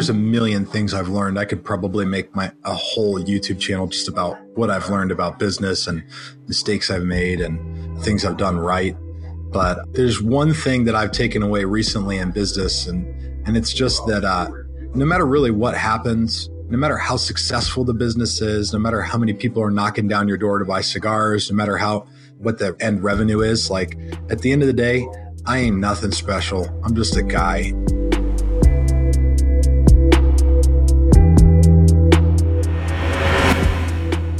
there's a million things I've learned. I could probably make my a whole YouTube channel just about what I've learned about business and mistakes I've made and things I've done right. But there's one thing that I've taken away recently in business, and and it's just that uh, no matter really what happens, no matter how successful the business is, no matter how many people are knocking down your door to buy cigars, no matter how what the end revenue is, like at the end of the day, I ain't nothing special. I'm just a guy.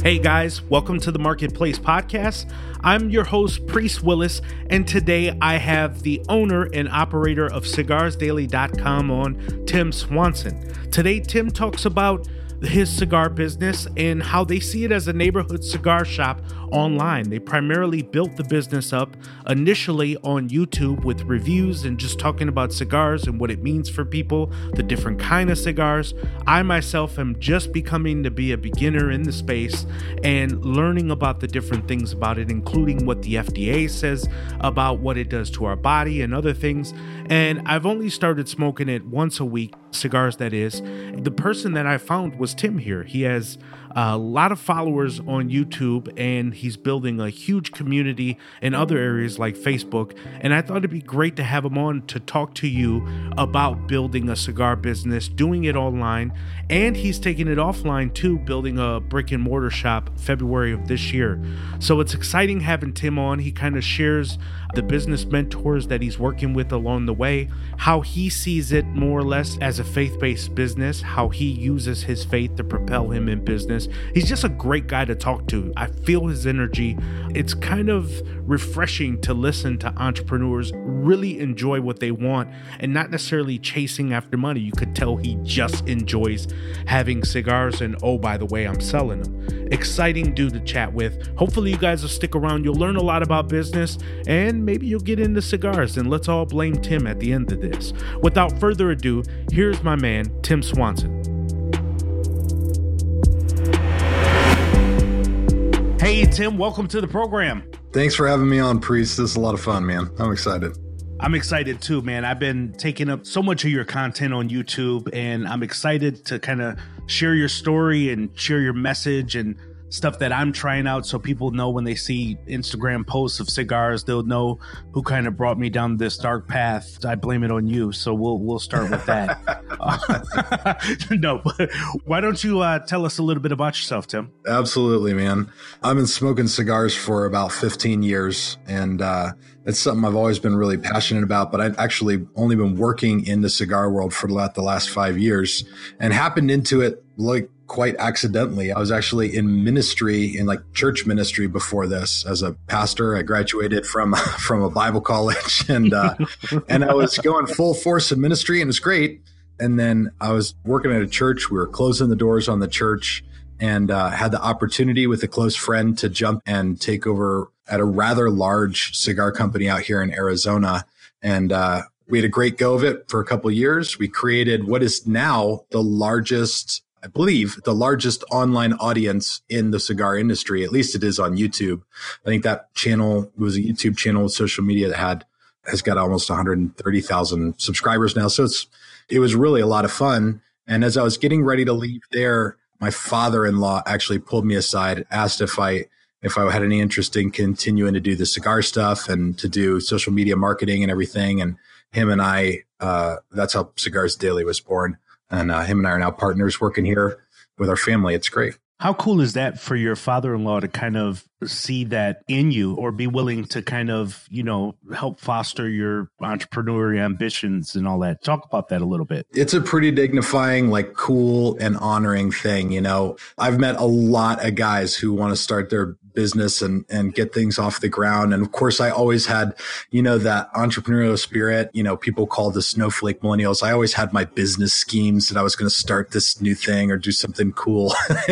Hey guys, welcome to the Marketplace Podcast. I'm your host, Priest Willis, and today I have the owner and operator of CigarsDaily.com on, Tim Swanson. Today, Tim talks about his cigar business and how they see it as a neighborhood cigar shop online. They primarily built the business up initially on YouTube with reviews and just talking about cigars and what it means for people, the different kind of cigars. I myself am just becoming to be a beginner in the space and learning about the different things about it, including what the FDA says about what it does to our body and other things. And I've only started smoking it once a week, cigars that is. The person that I found was Tim here. He has a lot of followers on YouTube and he's building a huge community in other areas like Facebook. And I thought it'd be great to have him on to talk to you about building a cigar business, doing it online, and he's taking it offline too, building a brick and mortar shop February of this year. So it's exciting having Tim on. He kind of shares the business mentors that he's working with along the way, how he sees it more or less as a faith based business, how he uses his faith to propel him in business. He's just a great guy to talk to. I feel his energy. It's kind of refreshing to listen to entrepreneurs really enjoy what they want and not necessarily chasing after money. You could tell he just enjoys having cigars, and oh, by the way, I'm selling them. Exciting dude to chat with. Hopefully, you guys will stick around. You'll learn a lot about business and maybe you'll get into cigars. And let's all blame Tim at the end of this. Without further ado, here's my man, Tim Swanson. Hey, Tim, welcome to the program. Thanks for having me on, Priest. This is a lot of fun, man. I'm excited. I'm excited too, man. I've been taking up so much of your content on YouTube, and I'm excited to kind of share your story and share your message and stuff that I'm trying out so people know when they see Instagram posts of cigars, they'll know who kind of brought me down this dark path. I blame it on you. So we'll we'll start with that. uh, no, but why don't you uh, tell us a little bit about yourself, Tim? Absolutely, man. I've been smoking cigars for about 15 years and uh, it's something I've always been really passionate about, but I've actually only been working in the cigar world for about the last five years and happened into it like quite accidentally. I was actually in ministry in like church ministry before this as a pastor. I graduated from from a Bible college and uh, and I was going full force in ministry and it was great. And then I was working at a church. We were closing the doors on the church and uh, had the opportunity with a close friend to jump and take over at a rather large cigar company out here in Arizona. And uh, we had a great go of it for a couple years. We created what is now the largest I believe, the largest online audience in the cigar industry. At least it is on YouTube. I think that channel was a YouTube channel with social media that had has got almost 130,000 subscribers now. So it's it was really a lot of fun. And as I was getting ready to leave there, my father-in-law actually pulled me aside, asked if I if I had any interest in continuing to do the cigar stuff and to do social media marketing and everything. And him and I, uh, that's how Cigars Daily was born and uh, him and I are now partners working here with our family. It's great. How cool is that for your father-in-law to kind of see that in you or be willing to kind of, you know, help foster your entrepreneurial ambitions and all that? Talk about that a little bit. It's a pretty dignifying, like cool and honoring thing, you know. I've met a lot of guys who want to start their business and and get things off the ground. And of course, I always had, you know, that entrepreneurial spirit. You know, people call the snowflake millennials. I always had my business schemes that I was going to start this new thing or do something cool.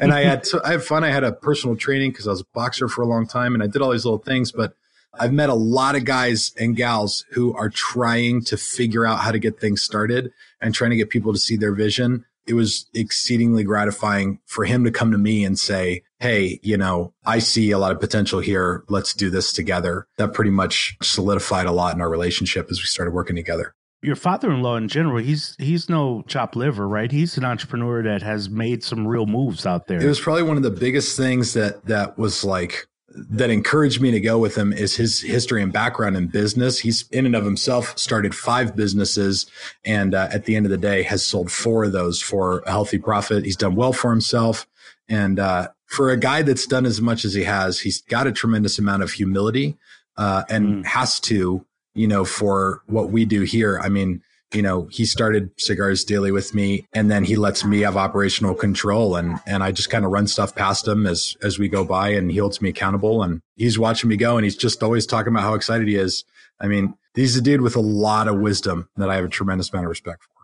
and I had I had fun. I had a personal training because I was a boxer for a long time, and I did all these little things, but. I've met a lot of guys and gals who are trying to figure out how to get things started and trying to get people to see their vision it was exceedingly gratifying for him to come to me and say, Hey, you know, I see a lot of potential here. Let's do this together. That pretty much solidified a lot in our relationship as we started working together. your father-in-law in general, he's he's no chop liver, right? He's an entrepreneur that has made some real moves out there. It was probably one of the biggest things that that was like that encouraged me to go with him is his history and background in business. He's in and of himself started five businesses and uh, at the end of the day has sold four of those for a healthy profit. He's done well for himself. And uh, for a guy that's done as much as he has, he's got a tremendous amount of humility uh, and mm. has to, you know, for what we do here. I mean, you know, he started Cigars Daily with me and then he lets me have operational control and and I just kind of run stuff past him as as we go by and he holds me accountable and he's watching me go and he's just always talking about how excited he is. I mean, he's a dude with a lot of wisdom that I have a tremendous amount of respect for.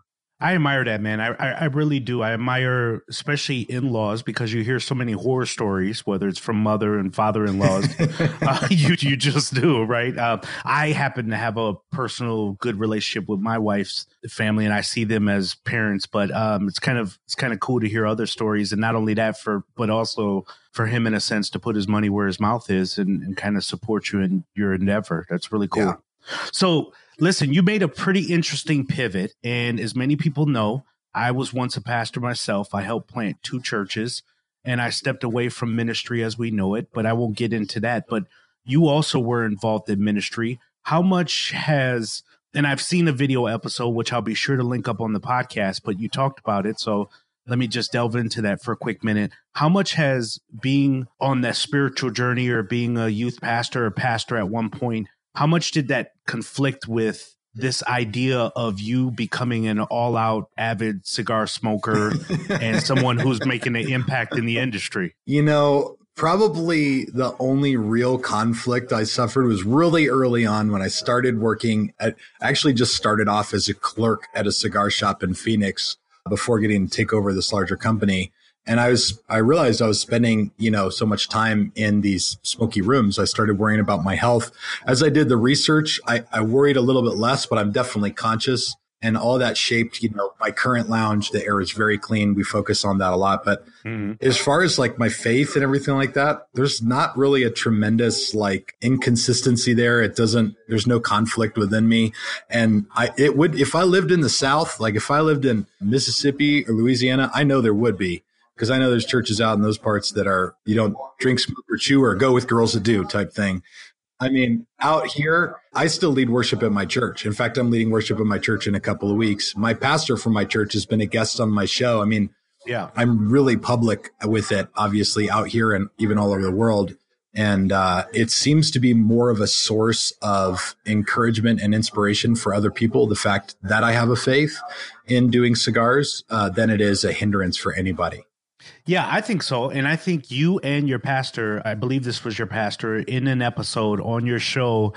I admire that man. I, I, I really do. I admire especially in laws because you hear so many horror stories, whether it's from mother and father in laws. uh, you you just do right. Uh, I happen to have a personal good relationship with my wife's family, and I see them as parents. But um, it's kind of it's kind of cool to hear other stories, and not only that for but also for him in a sense to put his money where his mouth is and, and kind of support you in your endeavor. That's really cool. Yeah. So Listen, you made a pretty interesting pivot. And as many people know, I was once a pastor myself. I helped plant two churches and I stepped away from ministry as we know it, but I won't get into that. But you also were involved in ministry. How much has, and I've seen a video episode, which I'll be sure to link up on the podcast, but you talked about it. So let me just delve into that for a quick minute. How much has being on that spiritual journey or being a youth pastor or pastor at one point how much did that conflict with this idea of you becoming an all out avid cigar smoker and someone who's making an impact in the industry? You know, probably the only real conflict I suffered was really early on when I started working at, actually just started off as a clerk at a cigar shop in Phoenix before getting to take over this larger company and I was I realized I was spending you know so much time in these smoky rooms. I started worrying about my health. As I did the research, I, I worried a little bit less, but I'm definitely conscious. And all that shaped, you know, my current lounge. The air is very clean. We focus on that a lot. But mm-hmm. as far as like my faith and everything like that, there's not really a tremendous like inconsistency there. It doesn't. There's no conflict within me. And I it would if I lived in the South, like if I lived in Mississippi or Louisiana, I know there would be because I know there's churches out in those parts that are you don't drink, smoke, or chew, or go with girls that do type thing. I mean, out here, I still lead worship at my church. In fact, I'm leading worship at my church in a couple of weeks. My pastor from my church has been a guest on my show. I mean, yeah, I'm really public with it, obviously, out here and even all over the world. And uh, it seems to be more of a source of encouragement and inspiration for other people. The fact that I have a faith in doing cigars uh, than it is a hindrance for anybody. Yeah, I think so. And I think you and your pastor, I believe this was your pastor, in an episode on your show,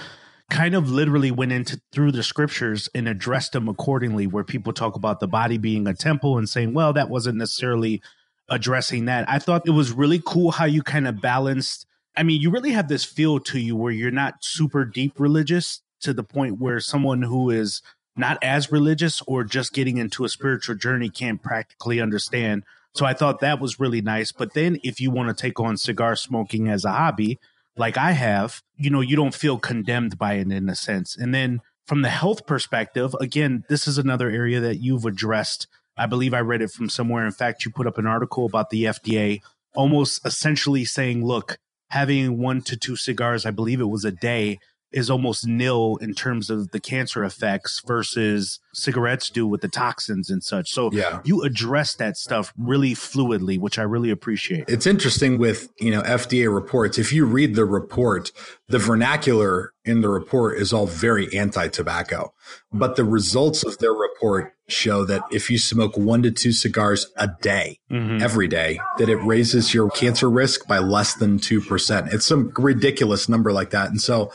kind of literally went into through the scriptures and addressed them accordingly, where people talk about the body being a temple and saying, well, that wasn't necessarily addressing that. I thought it was really cool how you kind of balanced. I mean, you really have this feel to you where you're not super deep religious to the point where someone who is not as religious or just getting into a spiritual journey can't practically understand so I thought that was really nice. But then if you want to take on cigar smoking as a hobby, like I have, you know, you don't feel condemned by it in a sense. And then from the health perspective, again, this is another area that you've addressed. I believe I read it from somewhere. In fact, you put up an article about the FDA almost essentially saying, look, having one to two cigars, I believe it was a day, is almost nil in terms of the cancer effects versus cigarettes do with the toxins and such. So yeah. you address that stuff really fluidly, which I really appreciate. It's interesting with, you know, FDA reports. If you read the report, the vernacular in the report is all very anti-tobacco, but the results of their report show that if you smoke one to two cigars a day, mm-hmm. every day, that it raises your cancer risk by less than 2%. It's some ridiculous number like that. And so,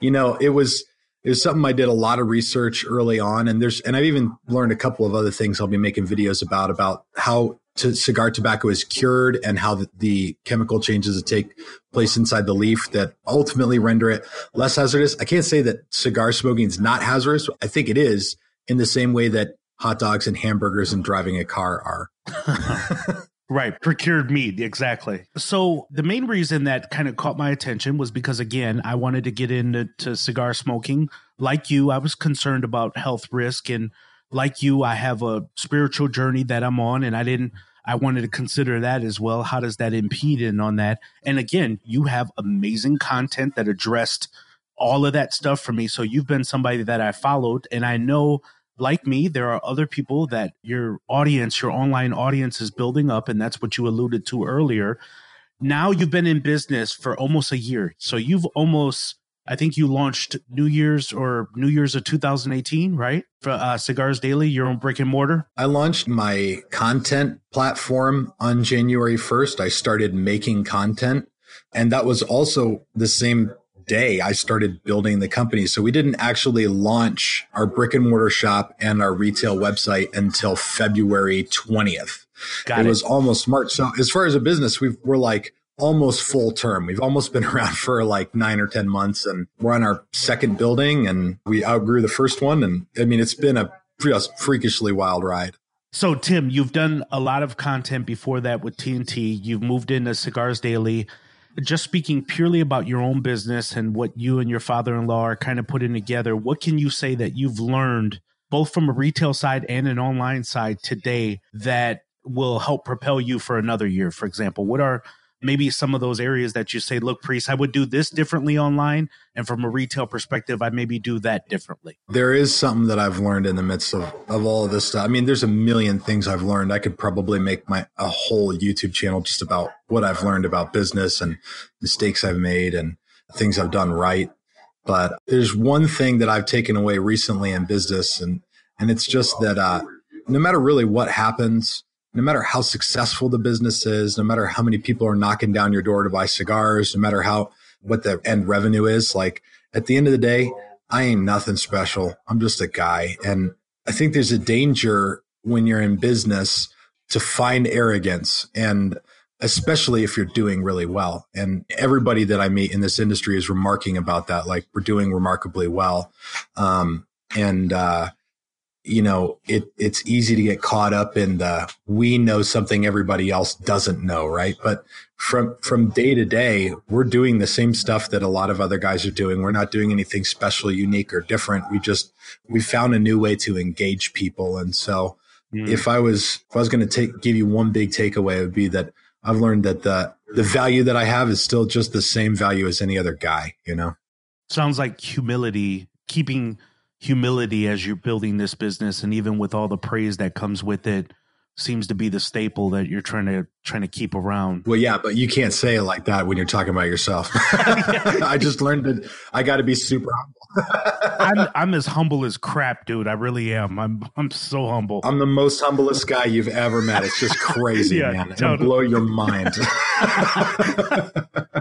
you know, it was it was something I did a lot of research early on, and there's and I've even learned a couple of other things I'll be making videos about about how to, cigar tobacco is cured and how the, the, chemical changes that take place inside the leaf that ultimately render it less hazardous. I can't say that cigar smoking is not hazardous. I think it is in the same way that hot dogs and hamburgers and driving a car are. Right, procured meat, exactly. So the main reason that kind of caught my attention was because again, I wanted to get into cigar smoking like you, I was concerned about health risk. And like you, I have a spiritual journey that I'm on, and I didn't, I wanted to consider that as well. How does that impede in on that? And again, you have amazing content that addressed all of that stuff for me. So you've been somebody that I followed, and I know like me, there are other people that your audience, your online audience is building up, and that's what you alluded to earlier. Now you've been in business for almost a year. So you've almost I think you launched New Year's or New Year's of 2018, right? For uh, Cigars Daily, your own brick and mortar. I launched my content platform on January 1st. I started making content. And that was also the same day I started building the company. So we didn't actually launch our brick and mortar shop and our retail website until February 20th. Got it, it was almost March. So as far as a business, we we're like, almost full term. We've almost been around for like nine or 10 months and we're on our second building and we outgrew the first one. And I mean, it's been a just freakishly wild ride. So, Tim, you've done a lot of content before that with TNT. You've moved into Cigars Daily. Just speaking purely about your own business and what you and your father in law are kind of putting together, what can you say that you've learned both from a retail side and an online side today that will help propel you for another year? For example, what are maybe some of those areas that you say, look, priest, I would do this differently online. And from a retail perspective, I maybe do that differently. There is something that I've learned in the midst of, of all of this stuff. I mean, there's a million things I've learned. I could probably make my a whole YouTube channel just about what I've learned about business and mistakes I've made and things I've done right. But there's one thing that I've taken away recently in business and and it's just that uh, no matter really what happens, no matter how successful the business is, no matter how many people are knocking down your door to buy cigars, no matter how what the end revenue is, like at the end of the day, I ain't nothing special. I'm just a guy. And I think there's a danger when you're in business to find arrogance and especially if you're doing really well. And everybody that I meet in this industry is remarking about that. Like we're doing remarkably well. Um, and, uh, you know, it, it's easy to get caught up in the, we know something everybody else doesn't know, right? But from, from day to day, we're doing the same stuff that a lot of other guys are doing. We're not doing anything special, unique or different. We just, we found a new way to engage people. And so mm. if I was, if I was going to take, give you one big takeaway, it would be that I've learned that the, the value that I have is still just the same value as any other guy, you know? Sounds like humility, keeping, humility as you're building this business and even with all the praise that comes with it seems to be the staple that you're trying to trying to keep around. Well, yeah, but you can't say it like that when you're talking about yourself. I just learned that I got to be super humble. I'm I'm as humble as crap, dude. I really am. I'm I'm so humble. I'm the most humblest guy you've ever met. It's just crazy, yeah, man. It'll blow your mind.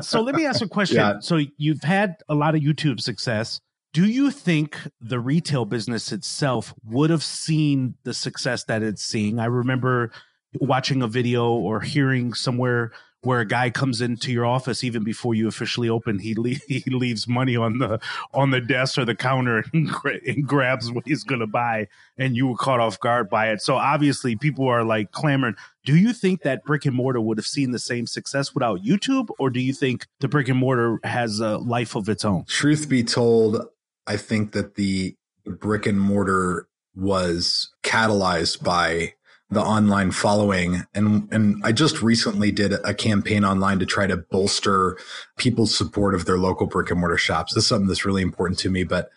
so let me ask a question. Yeah. So you've had a lot of YouTube success do you think the retail business itself would have seen the success that it's seeing? I remember watching a video or hearing somewhere where a guy comes into your office even before you officially open he le- he leaves money on the on the desk or the counter and, gra- and grabs what he's going to buy and you were caught off guard by it. So obviously people are like clamoring. Do you think that brick and mortar would have seen the same success without youtube or do you think the brick and mortar has a life of its own? Truth be told I think that the brick and mortar was catalyzed by the online following and and I just recently did a campaign online to try to bolster people's support of their local brick and mortar shops. This is something that's really important to me, but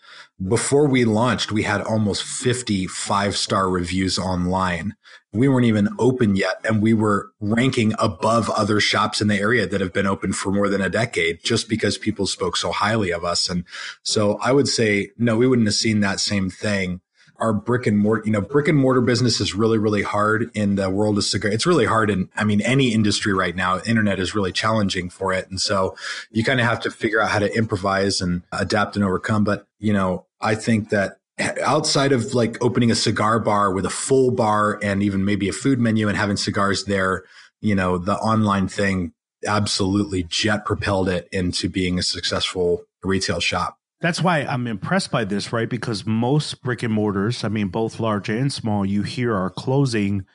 before we launched, we had almost 50 five-star reviews online. We weren't even open yet and we were ranking above other shops in the area that have been open for more than a decade just because people spoke so highly of us. And so I would say no, we wouldn't have seen that same thing our brick and mortar, you know, brick and mortar business is really, really hard in the world of cigar. It's really hard in, I mean, any industry right now. Internet is really challenging for it. And so you kind of have to figure out how to improvise and adapt and overcome. But, you know, I think that outside of like opening a cigar bar with a full bar and even maybe a food menu and having cigars there, you know, the online thing absolutely jet propelled it into being a successful retail shop. That's why I'm impressed by this, right? Because most brick and mortars, I mean, both large and small, you hear are closing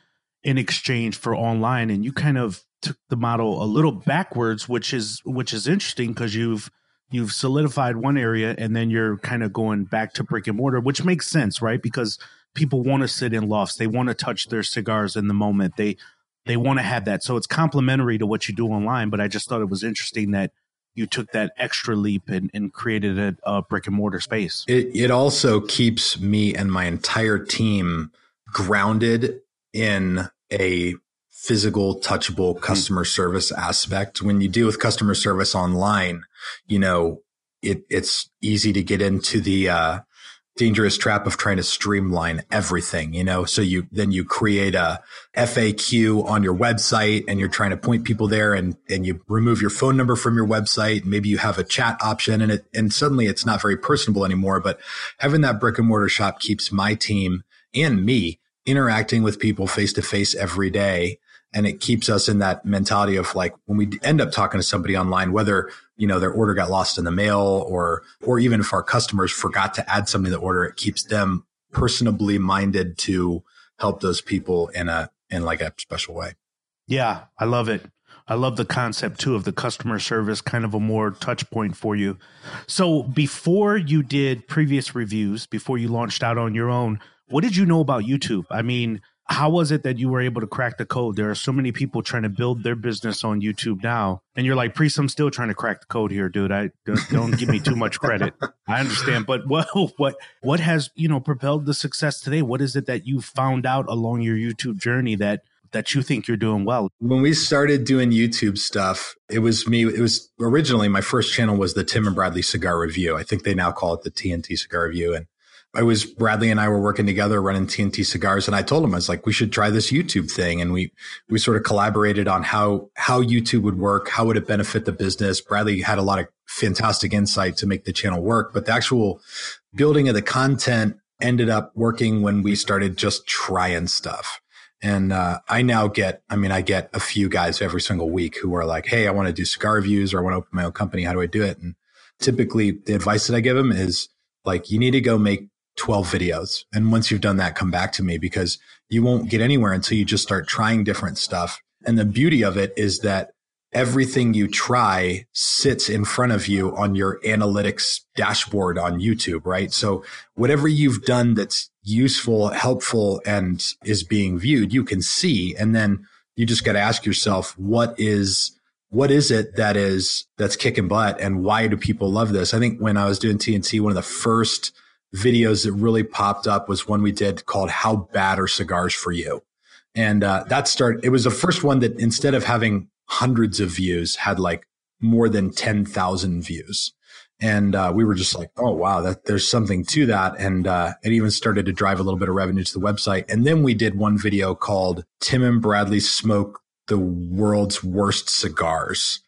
in exchange for online, and you kind of took the model a little backwards, which is which is interesting because you've you've solidified one area and then you're kind of going back to brick and mortar, which makes sense, right? Because people want to sit in lofts, they want to touch their cigars in the moment. They they want to have that. So it's complementary to what you do online. But I just thought it was interesting that you took that extra leap and, and created a, a brick and mortar space. It, it also keeps me and my entire team grounded in a physical, touchable hmm. customer mm. service aspect. When you deal with customer service online, you know, it, it's easy to get into the, uh, dangerous trap of trying to streamline everything, you know? So you, then you create a FAQ on your website and you're trying to point people there and, and you remove your phone number from your website. Maybe you have a chat option and it, and suddenly it's not very personable anymore. But having that brick and mortar shop keeps my team and me interacting with people face to face every day and it keeps us in that mentality of like when we end up talking to somebody online whether you know their order got lost in the mail or or even if our customers forgot to add something to the order it keeps them personably minded to help those people in a in like a special way. Yeah i love it. I love the concept too of the customer service kind of a more touch point for you. So before you did previous reviews before you launched out on your own what did you know about youtube? I mean how was it that you were able to crack the code? There are so many people trying to build their business on YouTube now, and you're like, "Priest, I'm still trying to crack the code here, dude. I don't, don't give me too much credit. I understand, but what what what has you know propelled the success today? What is it that you found out along your YouTube journey that that you think you're doing well? When we started doing YouTube stuff, it was me. It was originally my first channel was the Tim and Bradley Cigar Review. I think they now call it the TNT Cigar Review, and I was Bradley and I were working together running TNT cigars and I told him I was like we should try this YouTube thing and we we sort of collaborated on how how YouTube would work, how would it benefit the business. Bradley had a lot of fantastic insight to make the channel work, but the actual building of the content ended up working when we started just trying stuff. And uh, I now get, I mean, I get a few guys every single week who are like, "Hey, I want to do cigar reviews or I want to open my own company. How do I do it?" And typically, the advice that I give them is like, you need to go make 12 videos. And once you've done that, come back to me because you won't get anywhere until you just start trying different stuff. And the beauty of it is that everything you try sits in front of you on your analytics dashboard on YouTube, right? So whatever you've done that's useful, helpful, and is being viewed, you can see. And then you just got to ask yourself, what is, what is it that is, that's kicking butt and why do people love this? I think when I was doing TNT, one of the first videos that really popped up was one we did called How Bad Are Cigars for You? And uh, that started, it was the first one that instead of having hundreds of views, had like more than 10,000 views. And uh, we were just like, oh, wow, that, there's something to that. And uh, it even started to drive a little bit of revenue to the website. And then we did one video called Tim and Bradley Smoke the World's Worst Cigars.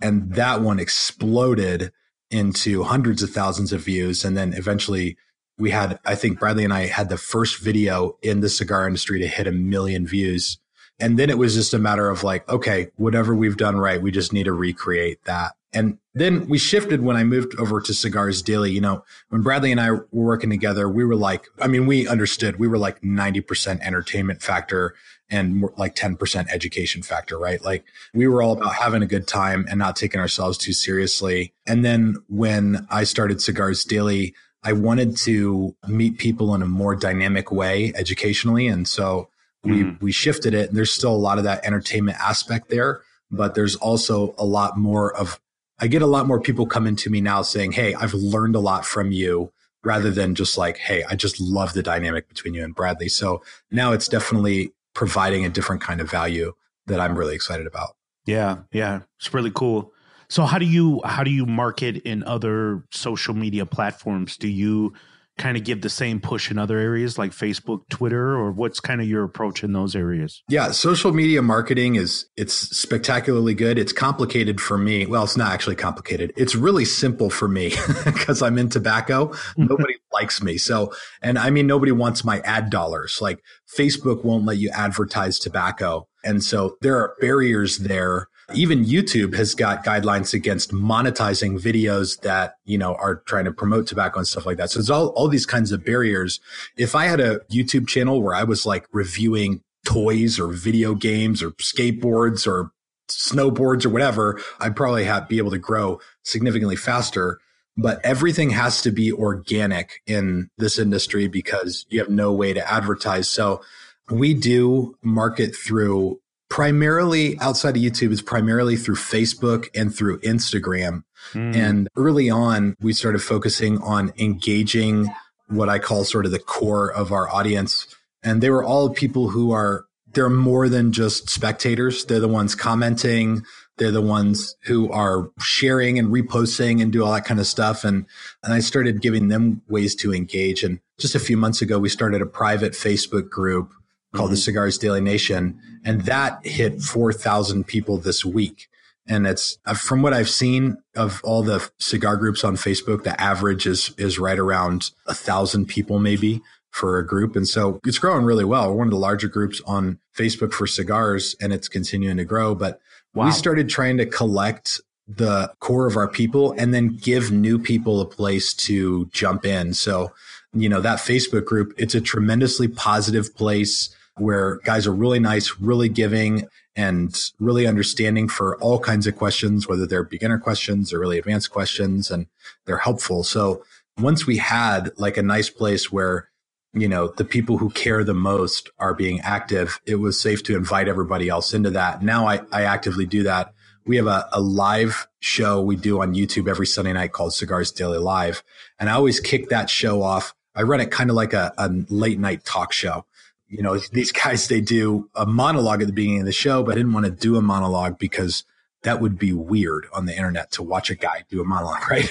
And that one exploded into hundreds of thousands of views. And then eventually we had, I think Bradley and I had the first video in the cigar industry to hit a million views. And then it was just a matter of like, okay, whatever we've done right, we just need to recreate that. And then we shifted when I moved over to Cigars Daily. You know, when Bradley and I were working together, we were like, I mean, we understood we were like 90% entertainment factor and like 10% education factor, right? Like we were all about having a good time and not taking ourselves too seriously. And then when I started Cigars Daily, I wanted to meet people in a more dynamic way educationally. And so we, mm. we shifted it. And there's still a lot of that entertainment aspect there, but there's also a lot more of, I get a lot more people coming to me now saying, Hey, I've learned a lot from you rather than just like, Hey, I just love the dynamic between you and Bradley. So now it's definitely providing a different kind of value that I'm really excited about. Yeah, yeah, it's really cool. So how do you how do you market in other social media platforms? Do you kind of give the same push in other areas like Facebook, Twitter, or what's kind of your approach in those areas? Yeah, social media marketing is it's spectacularly good. It's complicated for me. Well, it's not actually complicated. It's really simple for me because I'm in tobacco. Nobody likes me. So, and I mean nobody wants my ad dollars. Like Facebook won't let you advertise tobacco. And so there are barriers there even YouTube has got guidelines against monetizing videos that, you know, are trying to promote tobacco and stuff like that. So it's all, all these kinds of barriers. If I had a YouTube channel where I was like reviewing toys or video games or skateboards or snowboards or whatever, I'd probably have, be able to grow significantly faster. But everything has to be organic in this industry because you have no way to advertise. So we do market through primarily outside of YouTube is primarily through Facebook and through Instagram. Mm. And early on, we started focusing on engaging what I call sort of the core of our audience. And they were all people who are, they're more than just spectators. They're the ones commenting. They're the ones who are sharing and reposting and do all that kind of stuff. And, and I started giving them ways to engage. And just a few months ago, we started a private Facebook group called mm-hmm. the Cigars Daily Nation. And that hit 4,000 people this week. And it's uh, from what I've seen of all the cigar groups on Facebook, the average is, is right around a thousand people maybe for a group. And so it's growing really well. We're one of the larger groups on Facebook for cigars and it's continuing to grow. But wow. we started trying to collect the core of our people and then give new people a place to jump in. So, you know, that Facebook group, it's a tremendously positive place where guys are really nice, really giving and really understanding for all kinds of questions, whether they're beginner questions or really advanced questions, and they're helpful. So once we had like a nice place where, you know, the people who care the most are being active, it was safe to invite everybody else into that. Now I, I actively do that. We have a, a live show we do on YouTube every Sunday night called Cigars Daily Live. And I always kick that show off. I run it kind of like a, a late night talk show you know, these guys, they do a monologue at the beginning of the show, but I didn't want to do a monologue because that would be weird on the internet to watch a guy do a monologue, right?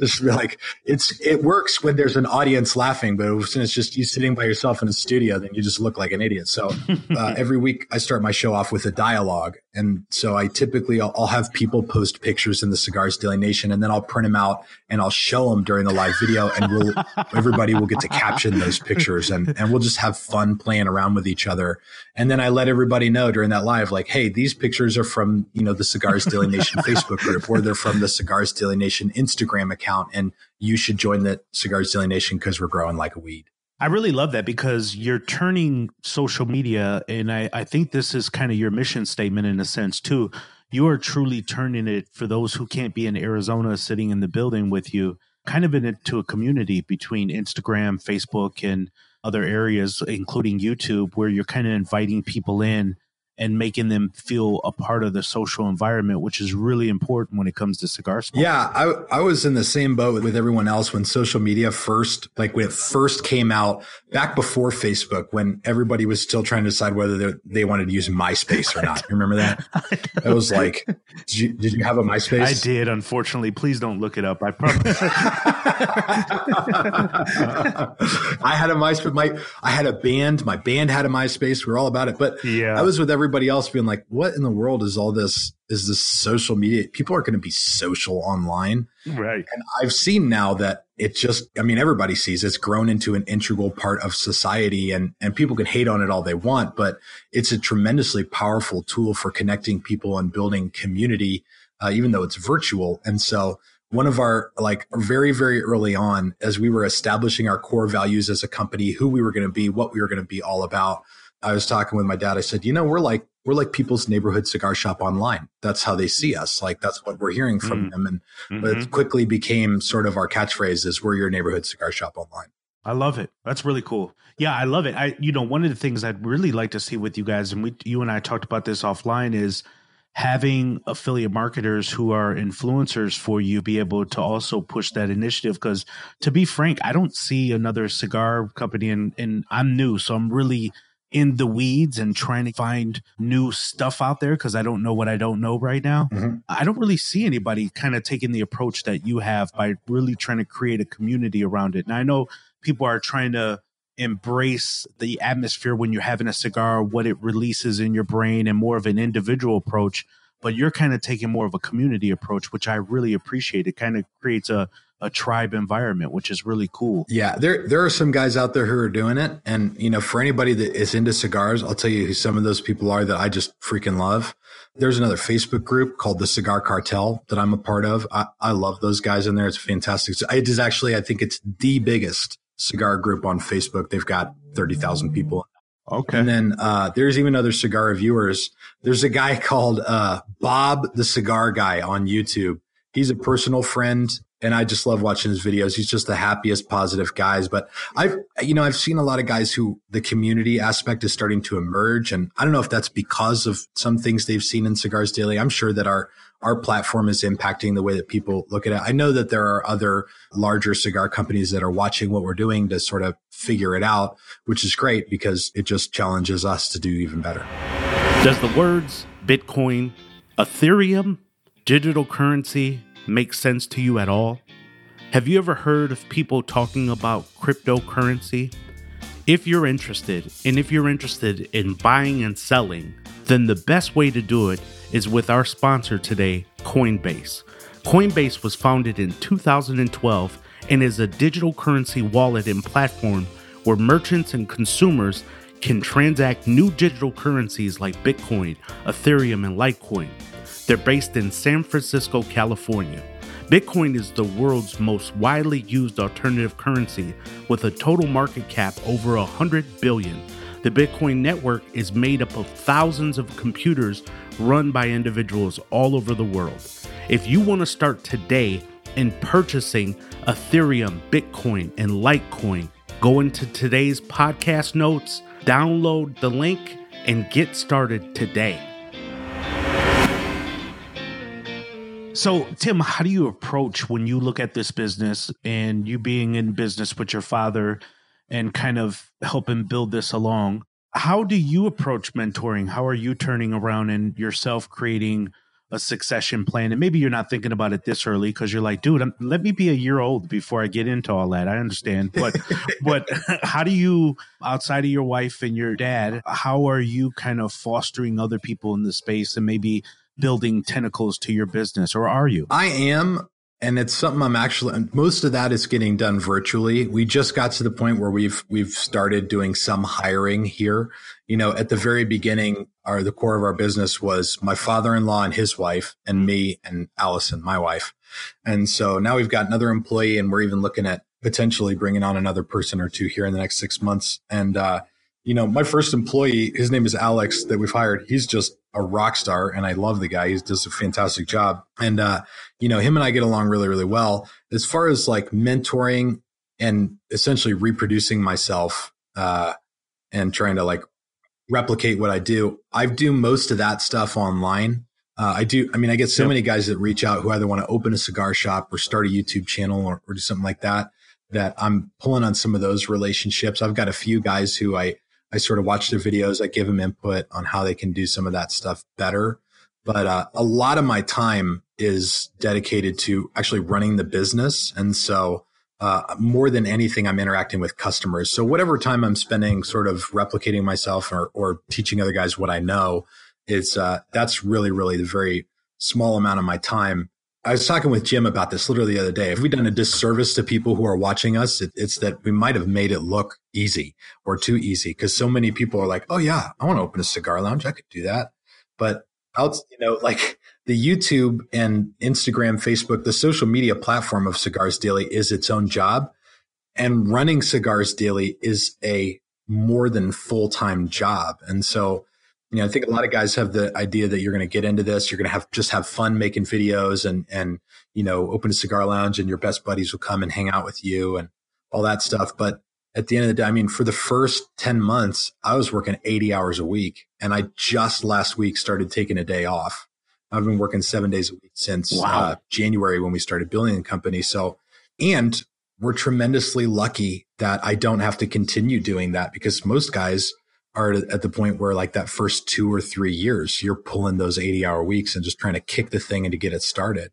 just like it's it works when there's an audience laughing, but when it's just you sitting by yourself in a studio, then you just look like an idiot. So uh, every week I start my show off with a dialogue, and so I typically I'll, I'll, have people post pictures in the Cigars Daily Nation, and then I'll print them out and I'll show them during the live video, and we'll everybody will get to caption those pictures, and and we'll just have fun playing around with each other, and then I let everybody know during that live, like, hey, these pictures are from you know the Cigar Daily Nation Facebook group, or they're from the Cigars Daily Nation Instagram account. And you should join the Cigars Daily Nation because we're growing like a weed. I really love that because you're turning social media, and I, I think this is kind of your mission statement in a sense too. You are truly turning it for those who can't be in Arizona sitting in the building with you, kind of into a community between Instagram, Facebook, and other areas, including YouTube, where you're kind of inviting people in and making them feel a part of the social environment, which is really important when it comes to cigar smoking. Yeah, I, I was in the same boat with everyone else when social media first, like when it first came out back before Facebook, when everybody was still trying to decide whether they wanted to use MySpace or not. Remember that? It was like, did you, did you have a MySpace? I did, unfortunately. Please don't look it up. I promise. I had a MySpace. My, I had a band. My band had a MySpace. We are all about it. But yeah, I was with everybody everybody else being like, what in the world is all this? Is this social media? People are going to be social online. Right. And I've seen now that it just, I mean, everybody sees it's grown into an integral part of society and, and people can hate on it all they want, but it's a tremendously powerful tool for connecting people and building community, uh, even though it's virtual. And so, one of our like very very early on as we were establishing our core values as a company who we were going to be what we were going to be all about I was talking with my dad. I said, you know, we're like we're like people's neighborhood cigar shop online. That's how they see us. Like that's what we're hearing from mm. them. And mm-hmm. it quickly became sort of our catchphrase is we're your neighborhood cigar shop online. I love it. That's really cool. Yeah, I love it. I you know, one of the things I'd really like to see with you guys, and we you and I talked about this offline, is having affiliate marketers who are influencers for you be able to also push that initiative because to be frank i don't see another cigar company and, and i'm new so i'm really in the weeds and trying to find new stuff out there because I don't know what I don't know right now. Mm-hmm. I don't really see anybody kind of taking the approach that you have by really trying to create a community around it. And I know people are trying to embrace the atmosphere when you're having a cigar, what it releases in your brain, and more of an individual approach. But you're kind of taking more of a community approach, which I really appreciate. It kind of creates a a tribe environment, which is really cool. Yeah, there there are some guys out there who are doing it, and you know, for anybody that is into cigars, I'll tell you who some of those people are that I just freaking love. There's another Facebook group called the Cigar Cartel that I'm a part of. I, I love those guys in there. It's fantastic. It is actually, I think it's the biggest cigar group on Facebook. They've got thirty thousand people. Okay. And then uh, there's even other cigar reviewers. There's a guy called uh, Bob the Cigar Guy on YouTube. He's a personal friend and I just love watching his videos. He's just the happiest, positive guys. But I've, you know, I've seen a lot of guys who the community aspect is starting to emerge. And I don't know if that's because of some things they've seen in Cigars Daily. I'm sure that our, our platform is impacting the way that people look at it. I know that there are other larger cigar companies that are watching what we're doing to sort of figure it out, which is great because it just challenges us to do even better. Does the words Bitcoin, Ethereum, digital currency, make sense to you at all? Have you ever heard of people talking about cryptocurrency? If you're interested, and if you're interested in buying and selling, then the best way to do it is with our sponsor today, Coinbase. Coinbase was founded in 2012 and is a digital currency wallet and platform where merchants and consumers can transact new digital currencies like Bitcoin, Ethereum, and Litecoin. They're based in San Francisco, California. Bitcoin is the world's most widely used alternative currency with a total market cap over 100 billion. The Bitcoin network is made up of thousands of computers run by individuals all over the world. If you want to start today in purchasing Ethereum, Bitcoin, and Litecoin, go into today's podcast notes, download the link, and get started today. So, Tim, how do you approach when you look at this business and you being in business with your father and kind of helping build this along? How do you approach mentoring? How are you turning around and yourself creating a succession plan? And maybe you're not thinking about it this early because you're like, dude, I'm, let me be a year old before I get into all that. I understand, but but how do you, outside of your wife and your dad, how are you kind of fostering other people in the space and maybe building tentacles to your business, or are you? I am. And it's something I'm actually most of that is getting done virtually. We just got to the point where we've we've started doing some hiring here. You know, at the very beginning, our the core of our business was my father-in-law and his wife and me and Allison, my wife. And so now we've got another employee and we're even looking at potentially bringing on another person or two here in the next 6 months. And uh you know, my first employee, his name is Alex that we've hired. He's just a rock star and I love the guy. He does a fantastic job. And, uh, you know, him and I get along really, really well. As far as like mentoring and essentially reproducing myself, uh, and trying to like replicate what I do, I do most of that stuff online. Uh, I do. I mean, I get so yep. many guys that reach out who either want to open a cigar shop or start a YouTube channel or, or do something like that. That I'm pulling on some of those relationships. I've got a few guys who I I sort of watch their videos. I give them input on how they can do some of that stuff better. But uh, a lot of my time is dedicated to actually running the business. And so uh, more than anything, I'm interacting with customers. So whatever time I'm spending sort of replicating myself or, or teaching other guys what I know, is uh, that's really, really the very small amount of my time I was talking with Jim about this literally the other day. Have we done a disservice to people who are watching us? It, it's that we might have made it look easy or too easy because so many people are like, "Oh yeah, I want to open a cigar lounge. I could do that." But out, you know, like the YouTube and Instagram, Facebook, the social media platform of Cigars Daily is its own job, and running Cigars Daily is a more than full time job. And so you know, I think a lot of guys have the idea that you're going to get into this, you're going to have just have fun making videos and and you know, open a cigar lounge and your best buddies will come and hang out with you and all that stuff. But at the end of the day, I mean, for the first 10 months, I was working 80 hours a week and I just last week started taking a day off. I've been working seven days a week since wow. uh, January when we started building the company. So, and we're tremendously lucky that I don't have to continue doing that because most guys are at the point where like that first two or three years, you're pulling those 80 hour weeks and just trying to kick the thing and to get it started.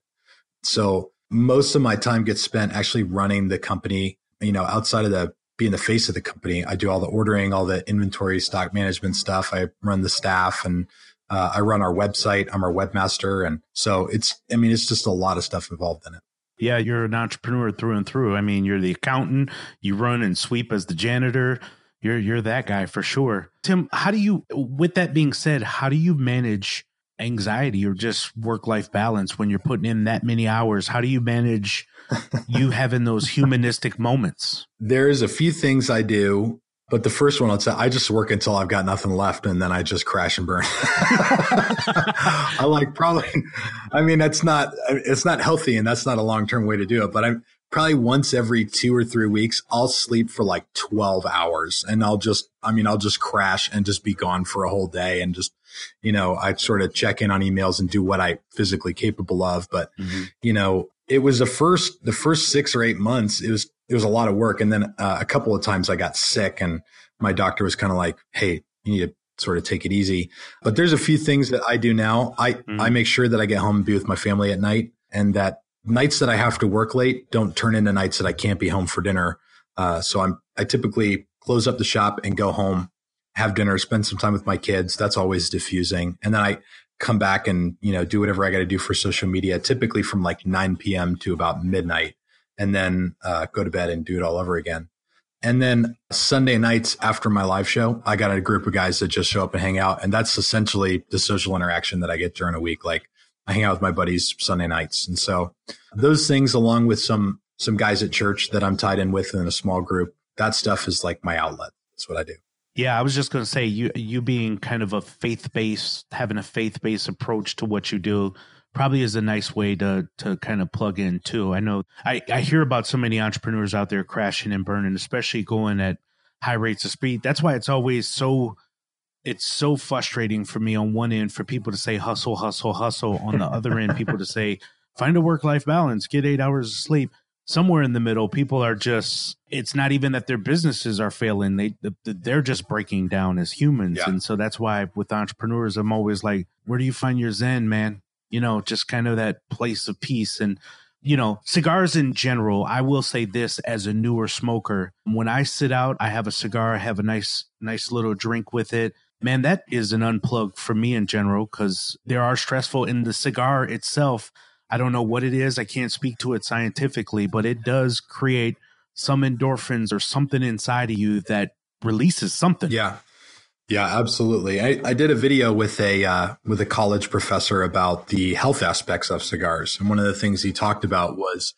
So most of my time gets spent actually running the company, you know, outside of the being the face of the company. I do all the ordering, all the inventory, stock management stuff. I run the staff and uh, I run our website. I'm our webmaster. And so it's, I mean, it's just a lot of stuff involved in it. Yeah, you're an entrepreneur through and through. I mean, you're the accountant, you run and sweep as the janitor, you're you're that guy for sure. Tim, how do you with that being said, how do you manage anxiety or just work life balance when you're putting in that many hours? How do you manage you having those humanistic moments? There's a few things I do But the first one, I'll say, I just work until I've got nothing left, and then I just crash and burn. I like probably, I mean, that's not it's not healthy, and that's not a long term way to do it. But I'm probably once every two or three weeks, I'll sleep for like twelve hours, and I'll just, I mean, I'll just crash and just be gone for a whole day, and just, you know, I sort of check in on emails and do what I physically capable of. But mm-hmm. you know, it was the first the first six or eight months. It was it was a lot of work. And then uh, a couple of times I got sick and my doctor was kind of like, Hey, you need to sort of take it easy. But there's a few things that I do now. I, mm-hmm. I make sure that I get home and be with my family at night and that nights that I have to work late don't turn into nights that I can't be home for dinner. Uh, so I'm, I typically close up the shop and go home, have dinner, spend some time with my kids. That's always diffusing. And then I come back and, you know, do whatever I got to do for social media, typically from like 9 p.m. to about midnight and then uh, go to bed and do it all over again. And then Sunday nights after my live show, I got a group of guys that just show up and hang out. And that's essentially the social interaction that I get during a week. Like I hang out with my buddies Sunday nights. And so those things, along with some, some guys at church that I'm tied in with in a small group, that stuff is like my outlet. That's what I do. Yeah, I was just going to say you you being kind of a faith based, having a faith based approach to what you do probably is a nice way to to kind of plug in too. I know I, I hear about so many entrepreneurs out there crashing and burning, especially going at high rates of speed. That's why it's always so it's so frustrating for me on one end for people to say hustle, hustle, hustle. On the other end, people to say find a work life balance, get eight hours of sleep. Somewhere in the middle, people are just, it's not even that their businesses are failing. They, they're just breaking down as humans. Yeah. And so that's why with entrepreneurs, I'm always like, where do you find your Zen, man? you know, just kind of that place of peace. And, you know, cigars in general, I will say this as a newer smoker. When I sit out, I have a cigar, I have a nice, nice little drink with it. Man, that is an unplug for me in general because there are stressful in the cigar itself. I don't know what it is. I can't speak to it scientifically, but it does create some endorphins or something inside of you that releases something. Yeah. Yeah, absolutely. I, I did a video with a uh, with a college professor about the health aspects of cigars, and one of the things he talked about was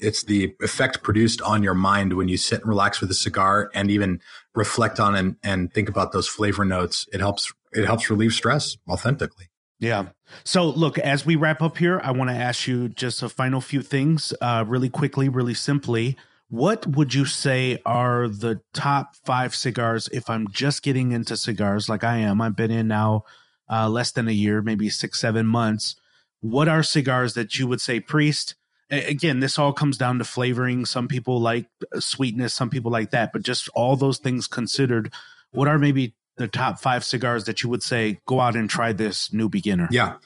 it's the effect produced on your mind when you sit and relax with a cigar, and even reflect on and, and think about those flavor notes. It helps it helps relieve stress authentically. Yeah. So, look, as we wrap up here, I want to ask you just a final few things, uh, really quickly, really simply. What would you say are the top five cigars if I'm just getting into cigars like I am? I've been in now uh, less than a year, maybe six, seven months. What are cigars that you would say, Priest? Again, this all comes down to flavoring. Some people like uh, sweetness, some people like that, but just all those things considered, what are maybe the top five cigars that you would say go out and try this new beginner? Yeah,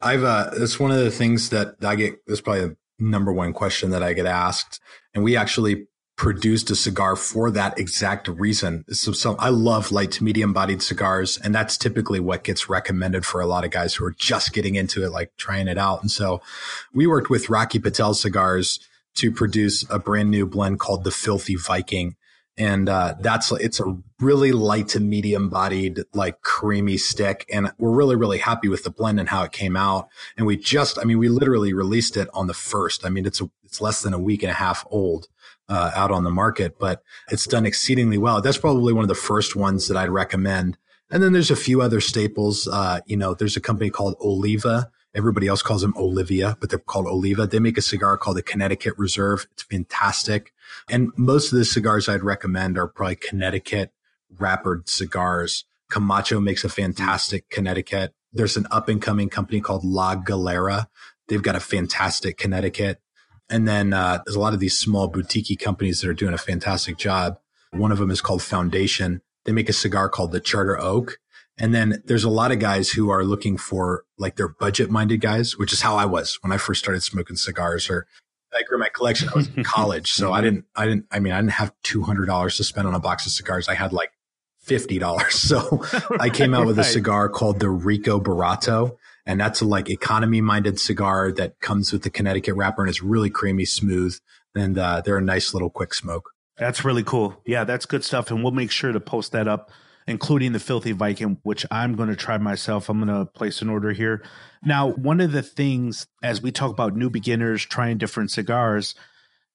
I've uh, it's one of the things that I get. This probably number one question that I get asked. And we actually produced a cigar for that exact reason. So, so, I love light to medium bodied cigars. And that's typically what gets recommended for a lot of guys who are just getting into it, like trying it out. And so we worked with Rocky Patel cigars to produce a brand new blend called the Filthy Viking and uh, that's it's a really light to medium bodied like creamy stick and we're really really happy with the blend and how it came out and we just i mean we literally released it on the first i mean it's a, it's less than a week and a half old uh, out on the market but it's done exceedingly well that's probably one of the first ones that i'd recommend and then there's a few other staples uh, you know there's a company called oliva Everybody else calls them Olivia, but they're called Oliva. They make a cigar called the Connecticut Reserve. It's fantastic. And most of the cigars I'd recommend are probably Connecticut wrappered cigars. Camacho makes a fantastic Connecticut. There's an up and coming company called La Galera. They've got a fantastic Connecticut. And then uh, there's a lot of these small boutique companies that are doing a fantastic job. One of them is called Foundation. They make a cigar called the Charter Oak. And then there's a lot of guys who are looking for like their budget minded guys, which is how I was when I first started smoking cigars or I grew my collection. I was in college. So I didn't, I didn't, I mean, I didn't have $200 to spend on a box of cigars. I had like $50. So I came out with a cigar called the Rico Barato. And that's a like economy minded cigar that comes with the Connecticut wrapper and it's really creamy, smooth. And uh, they're a nice little quick smoke. That's really cool. Yeah, that's good stuff. And we'll make sure to post that up including the Filthy Viking, which I'm going to try myself. I'm going to place an order here. Now, one of the things as we talk about new beginners trying different cigars,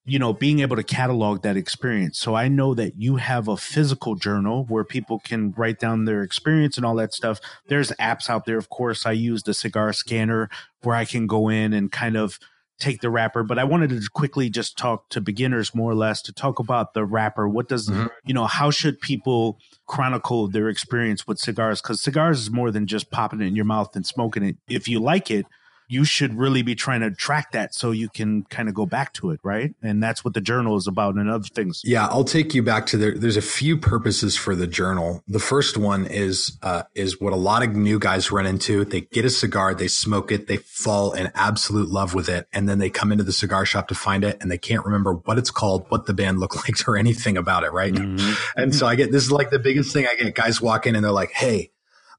you know, being able to catalog that experience. So I know that you have a physical journal where people can write down their experience and all that stuff. There's apps out there. Of course, I use the cigar scanner where I can go in and kind of take the wrapper. But I wanted to quickly just talk to beginners more or less to talk about the wrapper. What does, mm-hmm. you know, how should people chronicle their experience with cigars? Because cigars is more than just popping it in your mouth and smoking it. If you like it, you should really be trying to track that so you can kind of go back to it, right? And that's what the journal is about and other things. Yeah, I'll take you back to there. There's a few purposes for the journal. The first one is uh, is what a lot of new guys run into. They get a cigar, they smoke it, they fall in absolute love with it, and then they come into the cigar shop to find it, and they can't remember what it's called, what the band looked like, or anything about it, right? Mm-hmm. And so I get this is like the biggest thing I get. Guys walk in and they're like, "Hey."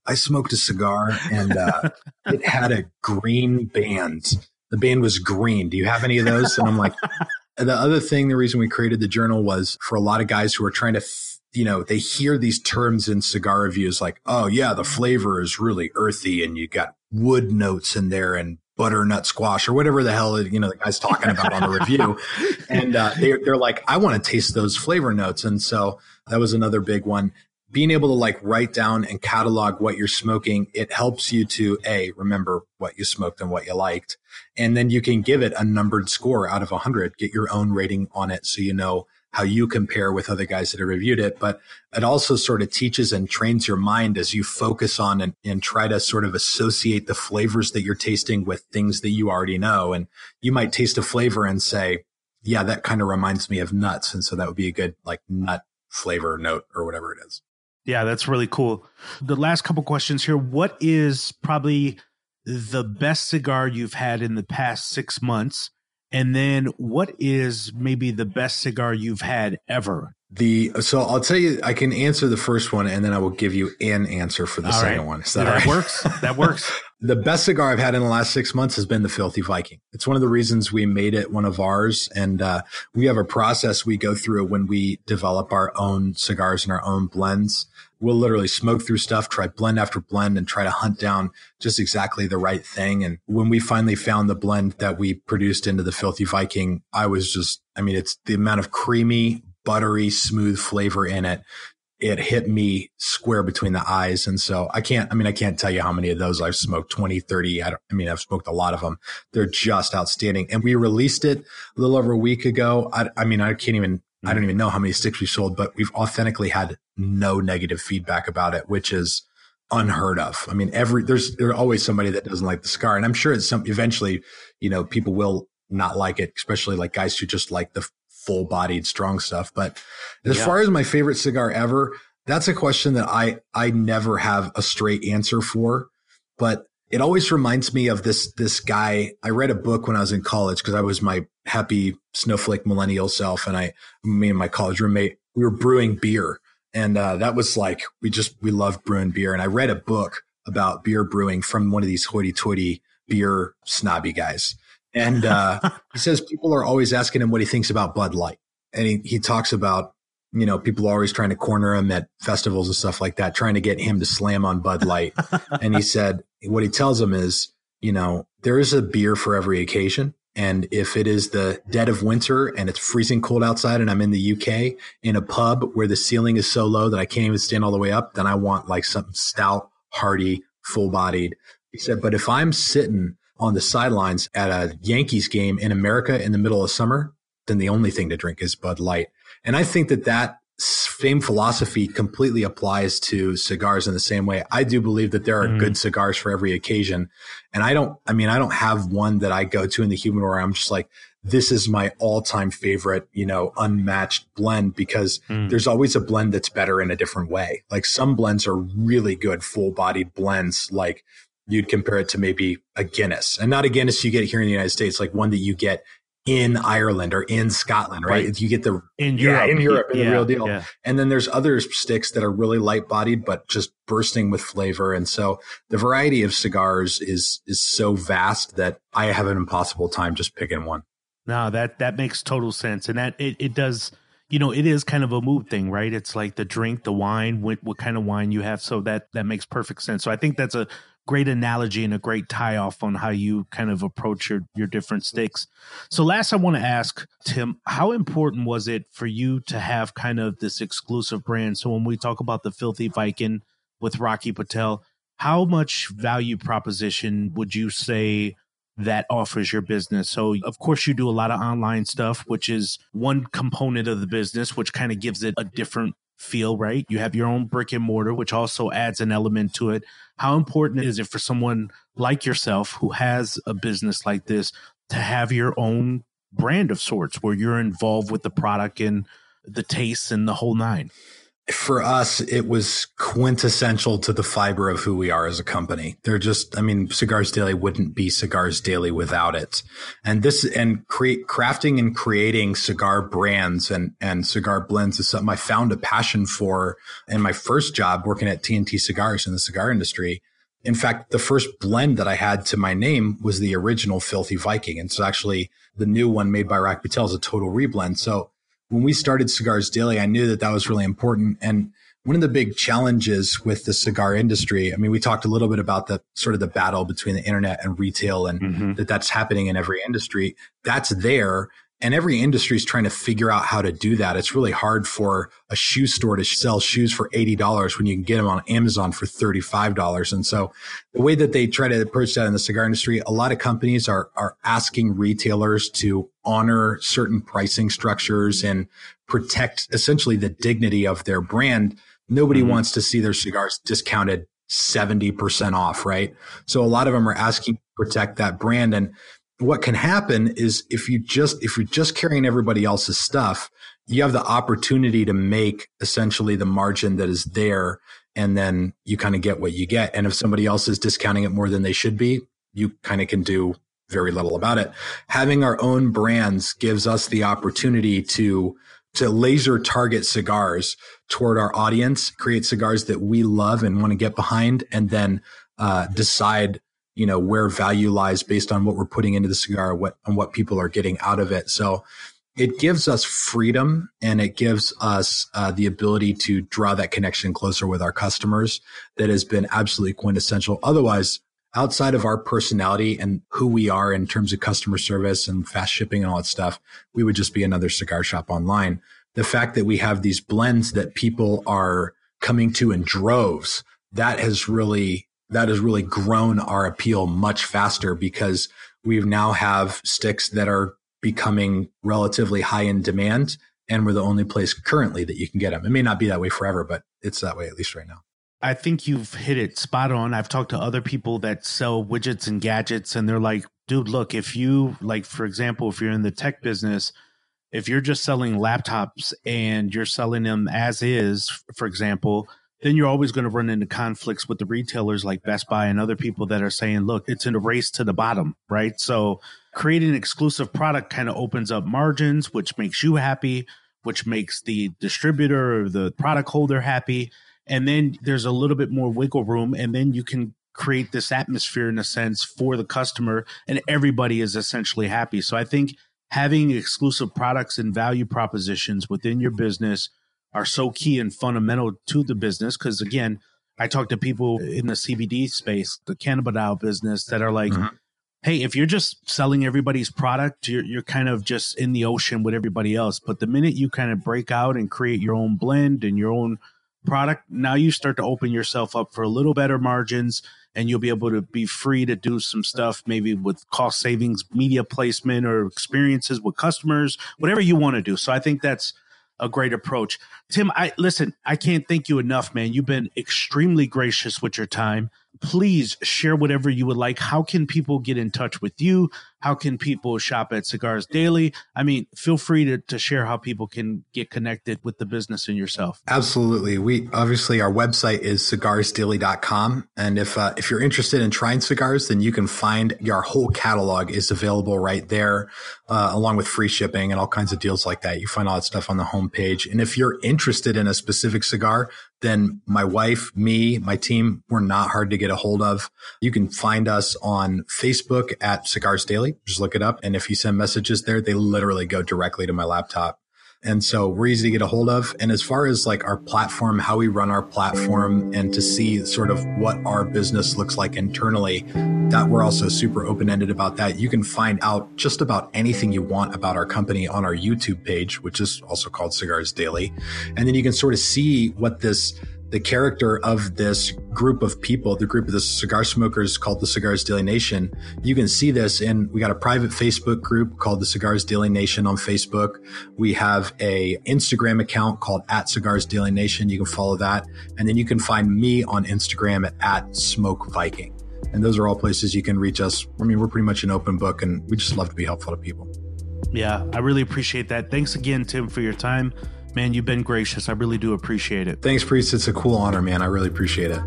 I smoked a cigar and uh, it had a green band. The band was green. Do you have any of those? And I'm like, the other thing, the reason we created the journal was for a lot of guys who are trying to, f- you know, they hear these terms in cigar reviews like, oh, yeah, the flavor is really earthy and you got wood notes in there and butternut squash or whatever the hell you know the guy's talking about on the review and uh, they're, they're like i want to taste those flavor notes and so that was another big one being able to like write down and catalog what you're smoking, it helps you to a remember what you smoked and what you liked. And then you can give it a numbered score out of a hundred, get your own rating on it. So you know how you compare with other guys that have reviewed it. But it also sort of teaches and trains your mind as you focus on and, and try to sort of associate the flavors that you're tasting with things that you already know. And you might taste a flavor and say, yeah, that kind of reminds me of nuts. And so that would be a good like nut flavor note or whatever it is. Yeah, that's really cool. The last couple questions here. What is probably the best cigar you've had in the past six months? And then what is maybe the best cigar you've had ever? The so I'll tell you I can answer the first one and then I will give you an answer for the all second right. one. Is that, that right? works. That works. The best cigar I've had in the last six months has been the Filthy Viking. It's one of the reasons we made it one of ours, and uh, we have a process we go through when we develop our own cigars and our own blends we'll literally smoke through stuff, try blend after blend and try to hunt down just exactly the right thing. And when we finally found the blend that we produced into the Filthy Viking, I was just, I mean, it's the amount of creamy, buttery, smooth flavor in it. It hit me square between the eyes. And so I can't, I mean, I can't tell you how many of those I've smoked 20, 30. I, I mean, I've smoked a lot of them. They're just outstanding. And we released it a little over a week ago. I, I mean, I can't even I don't even know how many sticks we sold, but we've authentically had no negative feedback about it, which is unheard of. I mean, every there's there's always somebody that doesn't like the scar, and I'm sure it's some eventually, you know, people will not like it, especially like guys who just like the full bodied strong stuff. But as yeah. far as my favorite cigar ever, that's a question that I I never have a straight answer for, but it always reminds me of this this guy. I read a book when I was in college because I was my happy snowflake millennial self, and I, me and my college roommate, we were brewing beer, and uh, that was like we just we loved brewing beer. And I read a book about beer brewing from one of these hoity-toity beer snobby guys, and uh, he says people are always asking him what he thinks about Bud Light, and he he talks about you know, people are always trying to corner him at festivals and stuff like that, trying to get him to slam on Bud Light. and he said, what he tells them is, you know, there is a beer for every occasion. And if it is the dead of winter and it's freezing cold outside and I'm in the UK in a pub where the ceiling is so low that I can't even stand all the way up, then I want like something stout, hearty, full bodied. He said, but if I'm sitting on the sidelines at a Yankees game in America in the middle of summer, then the only thing to drink is Bud Light. And I think that that same philosophy completely applies to cigars in the same way. I do believe that there are mm. good cigars for every occasion. And I don't, I mean, I don't have one that I go to in the humidor where I'm just like, this is my all time favorite, you know, unmatched blend because mm. there's always a blend that's better in a different way. Like some blends are really good full bodied blends. Like you'd compare it to maybe a Guinness and not a Guinness you get here in the United States, like one that you get in Ireland or in Scotland, right? right. You get the in Europe, yeah, in Europe, in yeah, the real deal. Yeah. And then there's other sticks that are really light bodied, but just bursting with flavor. And so the variety of cigars is is so vast that I have an impossible time just picking one. No, that that makes total sense, and that it, it does. You know, it is kind of a mood thing, right? It's like the drink, the wine, what, what kind of wine you have. So that that makes perfect sense. So I think that's a great analogy and a great tie off on how you kind of approach your, your different sticks. So, last, I want to ask Tim, how important was it for you to have kind of this exclusive brand? So, when we talk about the Filthy Viking with Rocky Patel, how much value proposition would you say that offers your business? So, of course, you do a lot of online stuff, which is one component of the business, which kind of gives it a different feel, right? You have your own brick and mortar, which also adds an element to it. How important is it for someone like yourself who has a business like this to have your own brand of sorts where you're involved with the product and the taste and the whole nine? For us, it was quintessential to the fiber of who we are as a company. They're just, I mean, Cigars Daily wouldn't be Cigars Daily without it. And this, and create, crafting and creating cigar brands and, and cigar blends is something I found a passion for in my first job working at TNT Cigars in the cigar industry. In fact, the first blend that I had to my name was the original Filthy Viking. And so actually the new one made by Rocky Patel is a total reblend. So when we started Cigars Daily, I knew that that was really important. And one of the big challenges with the cigar industry, I mean, we talked a little bit about the sort of the battle between the internet and retail and mm-hmm. that that's happening in every industry. That's there. And every industry is trying to figure out how to do that. It's really hard for a shoe store to sell shoes for $80 when you can get them on Amazon for $35. And so the way that they try to approach that in the cigar industry, a lot of companies are, are asking retailers to honor certain pricing structures and protect essentially the dignity of their brand. Nobody mm-hmm. wants to see their cigars discounted 70% off, right? So a lot of them are asking to protect that brand. And what can happen is if you just if you're just carrying everybody else's stuff you have the opportunity to make essentially the margin that is there and then you kind of get what you get. And if somebody else is discounting it more than they should be you kind of can do very little about it. Having our own brands gives us the opportunity to to laser target cigars toward our audience create cigars that we love and want to get behind and then uh, decide you know where value lies based on what we're putting into the cigar what and what people are getting out of it. So it gives us freedom and it gives us uh, the ability to draw that connection closer with our customers that has been absolutely quintessential. Otherwise outside of our personality and who we are in terms of customer service and fast shipping and all that stuff we would just be another cigar shop online. The fact that we have these blends that people are coming to in droves that has really that has really grown our appeal much faster because we now have sticks that are becoming relatively high in demand and we're the only place currently that you can get them. It may not be that way forever, but it's that way at least right now. I think you've hit it spot on. I've talked to other people that sell widgets and gadgets and they're like, dude, look, if you like for example, if you're in the tech business, if you're just selling laptops and you're selling them as is, for example, then you're always going to run into conflicts with the retailers like Best Buy and other people that are saying, look, it's in a race to the bottom, right? So creating an exclusive product kind of opens up margins, which makes you happy, which makes the distributor or the product holder happy. And then there's a little bit more wiggle room, and then you can create this atmosphere in a sense for the customer, and everybody is essentially happy. So I think having exclusive products and value propositions within your business are so key and fundamental to the business. Because again, I talk to people in the CBD space, the cannabidiol business, that are like, mm-hmm. "Hey, if you're just selling everybody's product, you're you're kind of just in the ocean with everybody else. But the minute you kind of break out and create your own blend and your own product, now you start to open yourself up for a little better margins." And you'll be able to be free to do some stuff, maybe with cost savings, media placement, or experiences with customers, whatever you want to do. So I think that's a great approach. Tim, I listen, I can't thank you enough, man. You've been extremely gracious with your time please share whatever you would like. How can people get in touch with you? How can people shop at Cigars Daily? I mean, feel free to, to share how people can get connected with the business and yourself. Absolutely. We obviously our website is cigarsdaily.com. And if uh, if you're interested in trying cigars, then you can find our whole catalog is available right there, uh, along with free shipping and all kinds of deals like that. You find all that stuff on the homepage. And if you're interested in a specific cigar, then my wife, me, my team, we're not hard to get a hold of. You can find us on Facebook at Cigars Daily. Just look it up. And if you send messages there, they literally go directly to my laptop. And so we're easy to get a hold of. And as far as like our platform, how we run our platform, and to see sort of what our business looks like internally, that we're also super open ended about that. You can find out just about anything you want about our company on our YouTube page, which is also called Cigars Daily. And then you can sort of see what this the character of this group of people, the group of the cigar smokers called the Cigars Daily Nation. You can see this in, we got a private Facebook group called the Cigars Daily Nation on Facebook. We have a Instagram account called at Cigars Daily Nation. You can follow that. And then you can find me on Instagram at, at Smoke Viking. And those are all places you can reach us. I mean, we're pretty much an open book and we just love to be helpful to people. Yeah, I really appreciate that. Thanks again, Tim, for your time. Man, you've been gracious. I really do appreciate it. Thanks, Priest. It's a cool honor, man. I really appreciate it.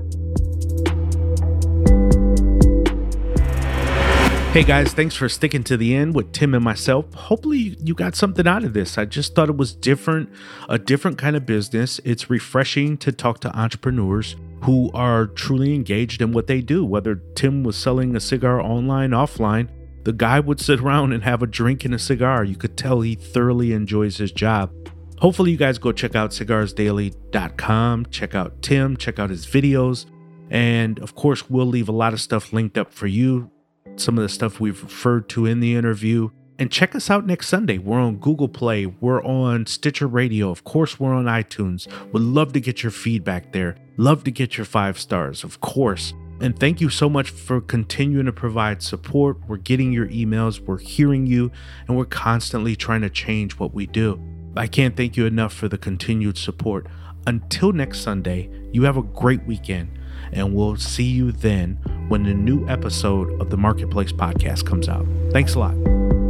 Hey guys, thanks for sticking to the end with Tim and myself. Hopefully, you got something out of this. I just thought it was different, a different kind of business. It's refreshing to talk to entrepreneurs who are truly engaged in what they do. Whether Tim was selling a cigar online, offline, the guy would sit around and have a drink and a cigar. You could tell he thoroughly enjoys his job. Hopefully, you guys go check out cigarsdaily.com, check out Tim, check out his videos. And of course, we'll leave a lot of stuff linked up for you, some of the stuff we've referred to in the interview. And check us out next Sunday. We're on Google Play, we're on Stitcher Radio, of course, we're on iTunes. Would love to get your feedback there. Love to get your five stars, of course. And thank you so much for continuing to provide support. We're getting your emails, we're hearing you, and we're constantly trying to change what we do. I can't thank you enough for the continued support. Until next Sunday, you have a great weekend, and we'll see you then when the new episode of the Marketplace podcast comes out. Thanks a lot.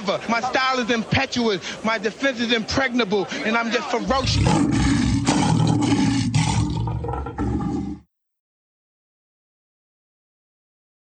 Ever. My style is impetuous. My defense is impregnable. And I'm just ferocious.